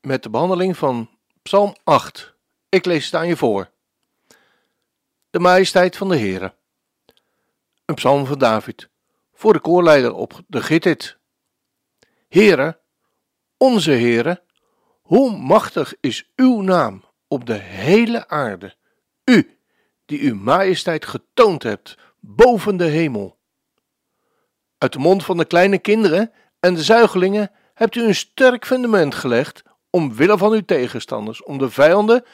met de behandeling van Psalm 8. Ik lees het aan je voor. De majesteit van de Heere. Een psalm van David. Voor de koorleider op de Gittit. Heere, onze Heere, hoe machtig is uw naam op de hele aarde. U, die uw majesteit getoond hebt boven de hemel. Uit de mond van de kleine kinderen en de zuigelingen hebt u een sterk fundament gelegd omwille van uw tegenstanders, om de vijanden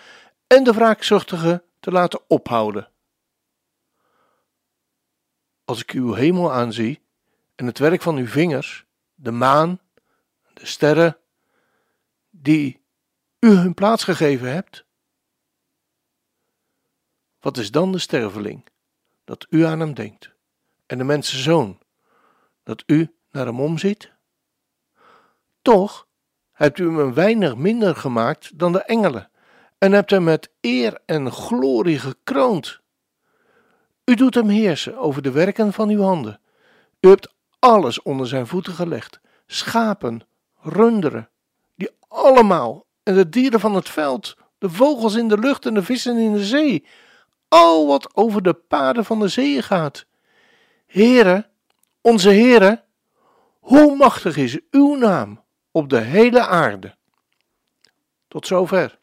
en de wraakzuchtigen te laten ophouden. Als ik uw hemel aanzie en het werk van uw vingers, de maan, de sterren, die u hun plaats gegeven hebt, wat is dan de sterveling dat u aan hem denkt, en de mensenzoon dat u naar hem omziet? Toch hebt u hem een weinig minder gemaakt dan de engelen en hebt hem met eer en glorie gekroond. U doet hem heersen over de werken van uw handen. U hebt alles onder zijn voeten gelegd: schapen, runderen, die allemaal, en de dieren van het veld, de vogels in de lucht en de vissen in de zee, al wat over de paden van de zee gaat. Heere, onze Heere, hoe machtig is uw naam op de hele aarde. Tot zover.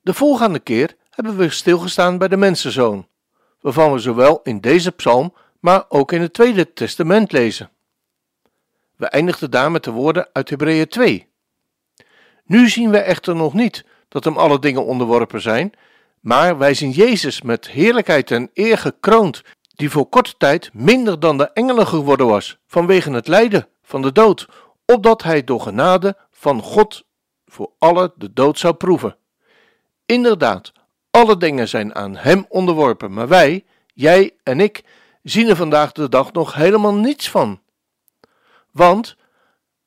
De volgende keer hebben we stilgestaan bij de mensenzoon, waarvan we zowel in deze psalm, maar ook in het Tweede Testament lezen. We eindigden daar met de woorden uit Hebreeën 2. Nu zien we echter nog niet dat hem alle dingen onderworpen zijn, maar wij zien Jezus met heerlijkheid en eer gekroond, die voor korte tijd minder dan de engelen geworden was, vanwege het lijden van de dood, opdat hij door genade van God voor alle de dood zou proeven. Inderdaad, alle dingen zijn aan hem onderworpen, maar wij, jij en ik, zien er vandaag de dag nog helemaal niets van. Want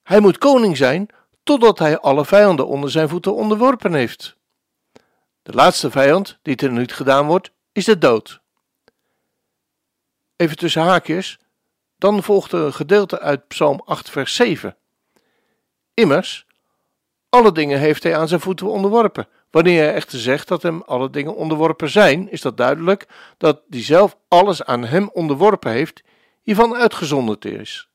hij moet koning zijn totdat hij alle vijanden onder zijn voeten onderworpen heeft. De laatste vijand die er niet gedaan wordt, is de dood. Even tussen haakjes, dan volgt er een gedeelte uit Psalm 8, vers 7. Immers, alle dingen heeft hij aan zijn voeten onderworpen. Wanneer hij echter zegt dat hem alle dingen onderworpen zijn, is dat duidelijk dat die zelf alles aan hem onderworpen heeft, hiervan uitgezonderd is.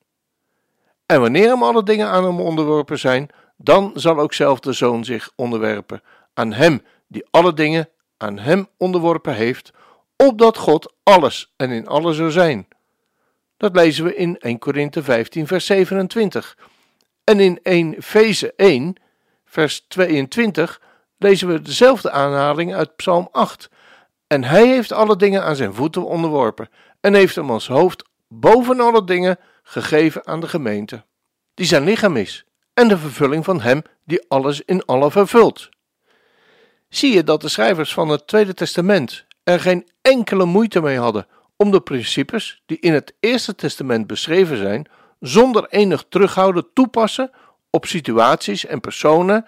En wanneer hem alle dingen aan hem onderworpen zijn, dan zal ook zelf de zoon zich onderwerpen aan hem die alle dingen aan hem onderworpen heeft, opdat God alles en in alles zou zijn. Dat lezen we in 1 Korinthe 15 vers 27. En in 1 Feze 1, vers 22, lezen we dezelfde aanhaling uit Psalm 8. En hij heeft alle dingen aan zijn voeten onderworpen en heeft hem als hoofd boven alle dingen gegeven aan de gemeente, die zijn lichaam is, en de vervulling van hem die alles in alle vervult. Zie je dat de schrijvers van het Tweede Testament er geen enkele moeite mee hadden om de principes die in het Eerste Testament beschreven zijn zonder enig terughouden toepassen op situaties en personen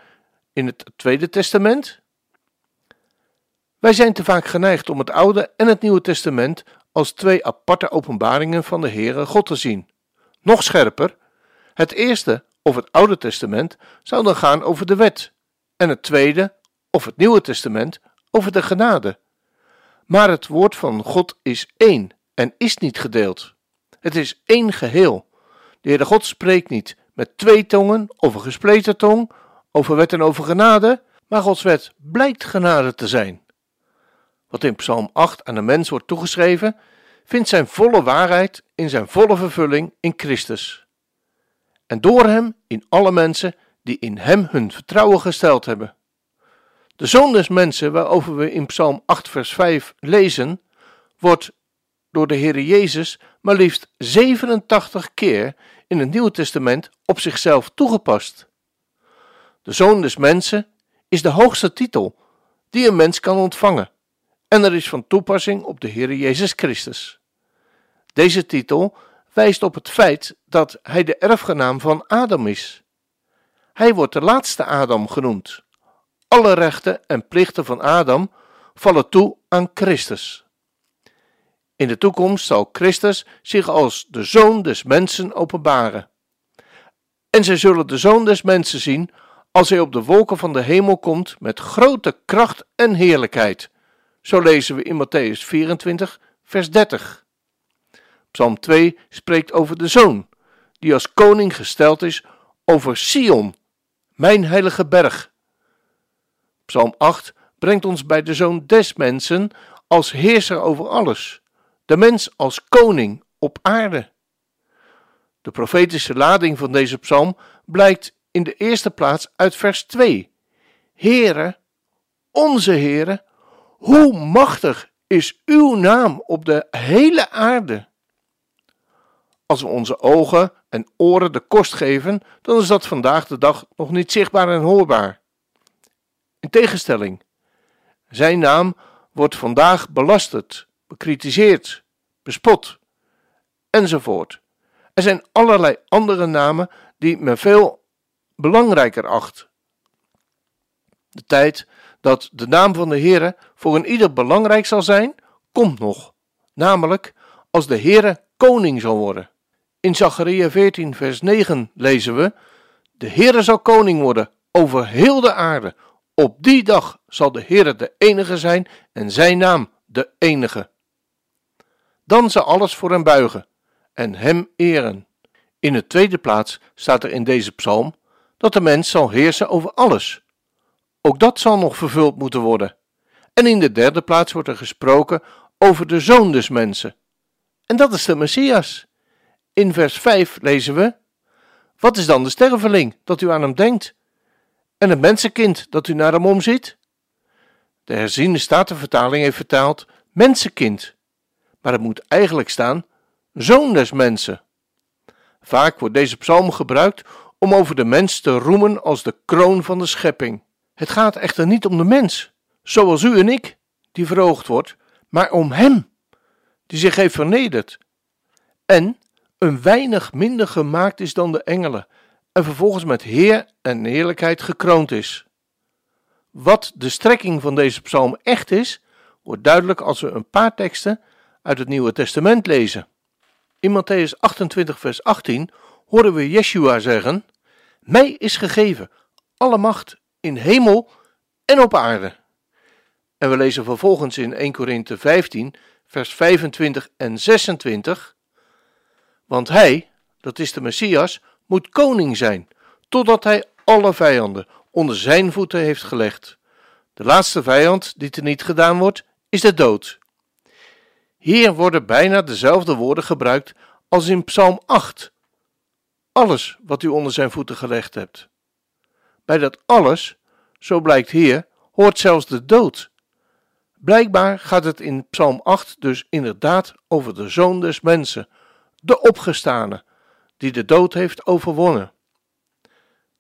in het Tweede Testament? Wij zijn te vaak geneigd om het Oude en het Nieuwe Testament als twee aparte openbaringen van de Heere God te zien. Nog scherper, het eerste of het Oude Testament zou dan gaan over de wet, en het tweede of het Nieuwe Testament over de genade. Maar het woord van God is één en is niet gedeeld. Het is één geheel. De Heere God spreekt niet met twee tongen of een gespleten tong over wet en over genade, maar Gods wet blijkt genade te zijn. Wat in Psalm 8 aan de mens wordt toegeschreven, vindt zijn volle waarheid in zijn volle vervulling in Christus. En door hem in alle mensen die in hem hun vertrouwen gesteld hebben. De zoon des mensen, waarover we in Psalm 8, vers 5 lezen, wordt door de Heere Jezus maar liefst 87 keer in het Nieuwe Testament op zichzelf toegepast. De Zoon des Mensen is de hoogste titel die een mens kan ontvangen en er is van toepassing op de Heer Jezus Christus. Deze titel wijst op het feit dat hij de erfgenaam van Adam is. Hij wordt de laatste Adam genoemd. Alle rechten en plichten van Adam vallen toe aan Christus. In de toekomst zal Christus zich als de Zoon des Mensen openbaren. En zij zullen de Zoon des Mensen zien als hij op de wolken van de hemel komt met grote kracht en heerlijkheid. Zo lezen we in Matthäus 24, vers 30. Psalm 2 spreekt over de Zoon, die als koning gesteld is over Sion, mijn heilige berg. Psalm 8 brengt ons bij de Zoon des Mensen als heerser over alles, de mens als koning op aarde. De profetische lading van deze psalm blijkt in de eerste plaats uit vers 2. Heere, onze Heere, hoe machtig is uw naam op de hele aarde? Als we onze ogen en oren de kost geven, dan is dat vandaag de dag nog niet zichtbaar en hoorbaar. In tegenstelling, zijn naam wordt vandaag belasterd, bekritiseerd, bespot enzovoort. Er zijn allerlei andere namen die men veel belangrijker acht. De tijd dat de naam van de Heere voor een ieder belangrijk zal zijn, komt nog, namelijk als de Heere koning zal worden. In Zachariah 14 vers 9 lezen we: De Heere zal koning worden over heel de aarde. Op die dag zal de Heere de enige zijn en zijn naam de enige. Dan zal alles voor hem buigen en hem eren. In de tweede plaats staat er in deze psalm dat de mens zal heersen over alles. Ook dat zal nog vervuld moeten worden. En in de derde plaats wordt er gesproken over de zoon des mensen. En dat is de Messias. In vers 5 lezen we: Wat is dan de sterveling dat u aan hem denkt? En het mensenkind dat u naar hem omziet? De herziende statenvertaling heeft vertaald mensenkind, maar het moet eigenlijk staan zoon des mensen. Vaak wordt deze psalm gebruikt om over de mens te roemen als de kroon van de schepping. Het gaat echter niet om de mens, zoals u en ik, die verhoogd wordt, maar om hem, die zich heeft vernederd. En een weinig minder gemaakt is dan de engelen, en vervolgens met heer en heerlijkheid gekroond is. Wat de strekking van deze psalm echt is, wordt duidelijk als we een paar teksten uit het Nieuwe Testament lezen. In Matthäus 28, vers 18 horen we Yeshua zeggen: Mij is gegeven alle macht in hemel en op aarde. En we lezen vervolgens in 1 Korinthe 15, vers 25 en 26. Want hij, dat is de Messias, moet koning zijn, totdat hij alle vijanden onder zijn voeten heeft gelegd. De laatste vijand die teniet gedaan wordt, is de dood. Hier worden bijna dezelfde woorden gebruikt als in Psalm 8. Alles wat u onder zijn voeten gelegd hebt. Bij dat alles, zo blijkt hier, hoort zelfs de dood. Blijkbaar gaat het in Psalm 8 dus inderdaad over de zoon des mensen, de opgestane, die de dood heeft overwonnen.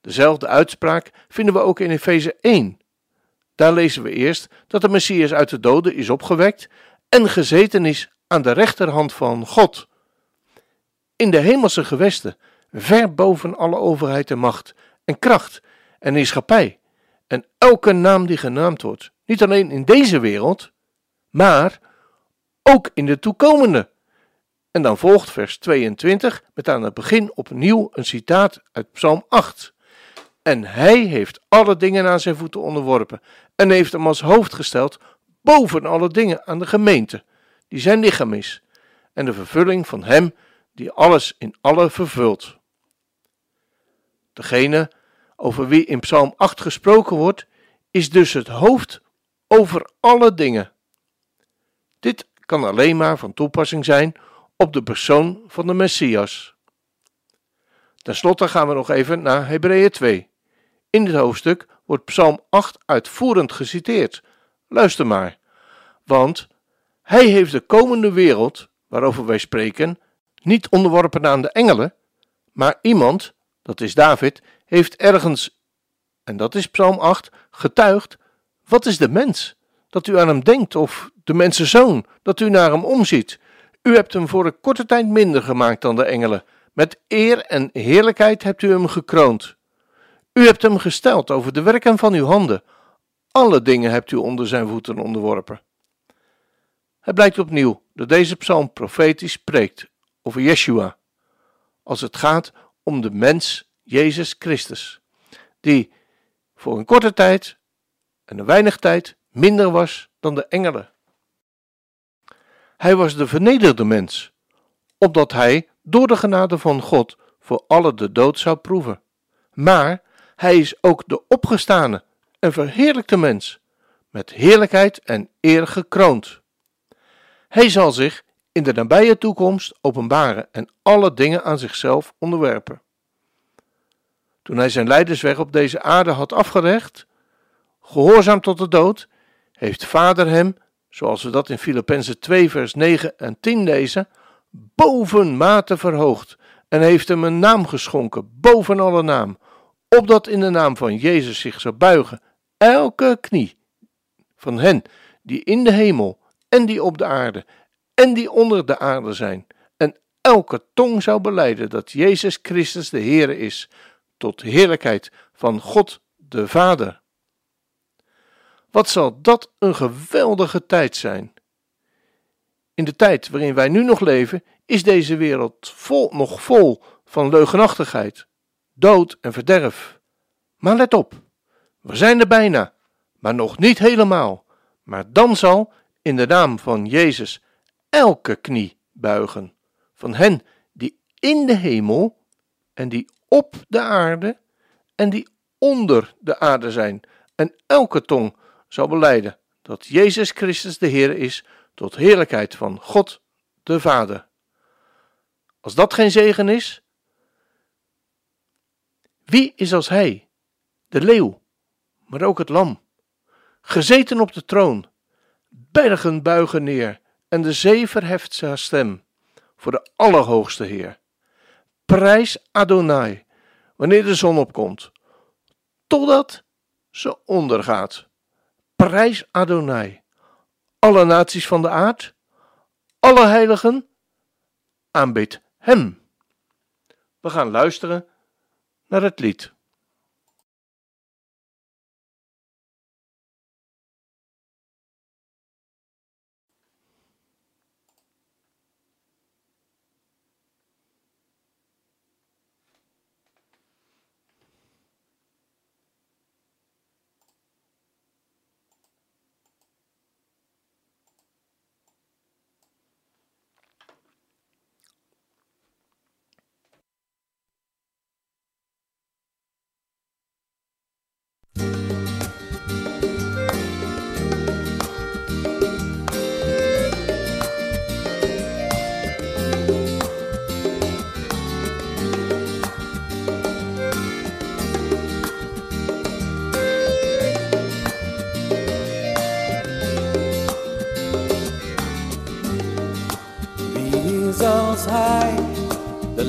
Dezelfde uitspraak vinden we ook in Efeze 1. Daar lezen we eerst dat de Messias uit de doden is opgewekt en gezeten is aan de rechterhand van God. In de hemelse gewesten, ver boven alle overheid en macht en kracht en heerschappij en elke naam die genaamd wordt, niet alleen in deze wereld, maar ook in de toekomende. En dan volgt vers 22 met aan het begin opnieuw een citaat uit Psalm 8. En hij heeft alle dingen aan zijn voeten onderworpen en heeft hem als hoofd gesteld boven alle dingen aan de gemeente, die zijn lichaam is, en de vervulling van hem die alles in alle vervult. Degene over wie in Psalm 8 gesproken wordt, is dus het hoofd over alle dingen. Dit kan alleen maar van toepassing zijn op de persoon van de Messias. Ten slotte gaan we nog even naar Hebreeën 2. In dit hoofdstuk wordt Psalm 8 uitvoerend geciteerd. Luister maar, want hij heeft de komende wereld, waarover wij spreken, niet onderworpen aan de engelen, maar iemand, dat is David, heeft ergens en dat is Psalm 8, getuigt: Wat is de mens? Dat u aan hem denkt, of de mensenzoon, dat u naar hem omziet. U hebt hem voor een korte tijd minder gemaakt dan de engelen. Met eer en heerlijkheid hebt u hem gekroond. U hebt hem gesteld over de werken van uw handen. Alle dingen hebt u onder zijn voeten onderworpen. Het blijkt opnieuw dat deze psalm profetisch spreekt over Yeshua, als het gaat om de mens Jezus Christus, die voor een korte tijd en een weinig tijd minder was dan de engelen. Hij was de vernederde mens, opdat hij door de genade van God voor alle de dood zou proeven. Maar hij is ook de opgestane en verheerlijkte mens, met heerlijkheid en eer gekroond. Hij zal zich in de nabije toekomst openbaren en alle dingen aan zichzelf onderwerpen. Toen hij zijn leidersweg op deze aarde had afgerecht, gehoorzaam tot de dood, heeft Vader hem, zoals we dat in Filippenzen 2 vers 9 en 10 lezen, bovenmate verhoogd en heeft hem een naam geschonken boven alle naam, opdat in de naam van Jezus zich zou buigen elke knie van hen die in de hemel en die op de aarde en die onder de aarde zijn, en elke tong zou beleiden dat Jezus Christus de Heer is, tot heerlijkheid van God de Vader. Wat zal dat een geweldige tijd zijn? In de tijd waarin wij nu nog leven, is deze wereld vol, nog vol van leugenachtigheid, dood en verderf. Maar let op, we zijn er bijna, maar nog niet helemaal. Maar dan zal in de naam van Jezus elke knie buigen, van hen die in de hemel en die op de aarde en die onder de aarde zijn, en elke tong zal beleiden dat Jezus Christus de Heer is, tot heerlijkheid van God de Vader. Als dat geen zegen is, wie is als Hij, de leeuw, maar ook het lam, gezeten op de troon, bergen buigen neer en de zee verheft haar stem voor de Allerhoogste Heer. Prijs Adonai wanneer de zon opkomt, totdat ze ondergaat. Prijs Adonai, alle naties van de aard, alle heiligen, aanbid Hem. We gaan luisteren naar het lied.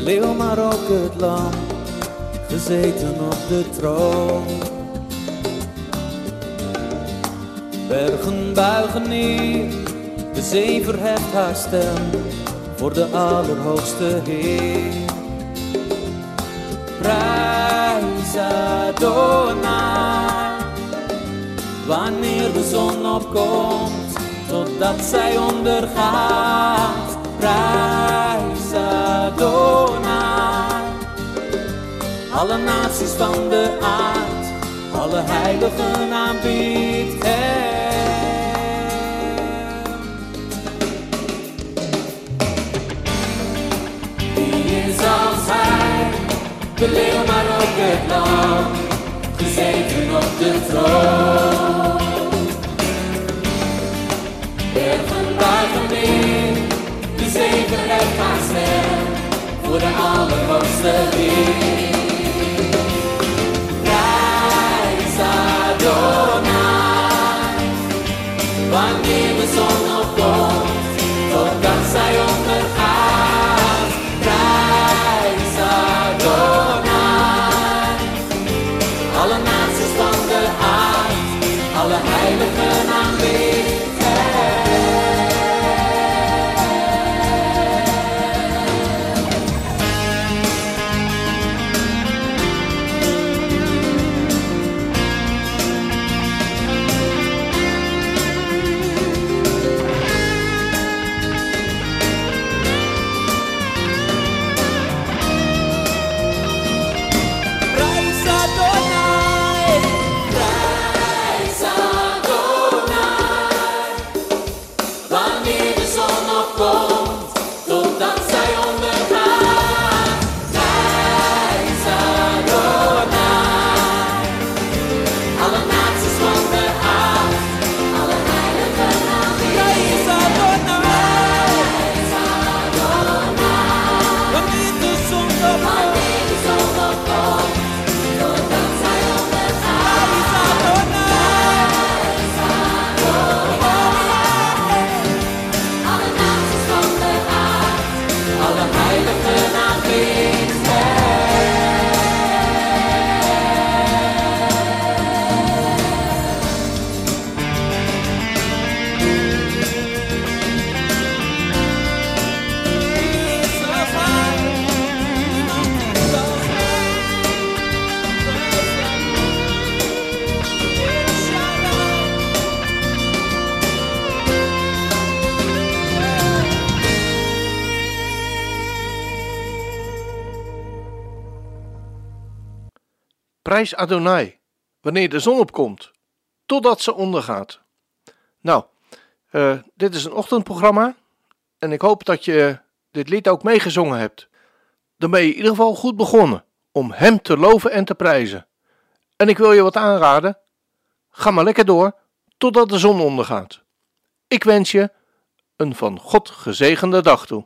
Leeuw maar ook het lam, gezeten op de troon. Bergen buigen neer, de zee verheft haar stem voor de Allerhoogste Heer. Prijs Adonai, wanneer de zon opkomt, totdat zij ondergaat. Prijs Alle naties van de aard, alle heiligen aanbiedt hem. Wie is als hij, de leeuw maar ook het lam, gezeten op de troon. Bergen buigen neer, de zee verheft haar stem, voor de Allerhoogste Heer. Prijs Adonai, wanneer de zon Prijs Adonai, wanneer de zon opkomt, totdat ze ondergaat. Nou, eh, dit is een ochtendprogramma en ik hoop dat je dit lied ook meegezongen hebt. Dan ben je in ieder geval goed begonnen om Hem te loven en te prijzen. En ik wil je wat aanraden, ga maar lekker door totdat de zon ondergaat. Ik wens je een van God gezegende dag toe.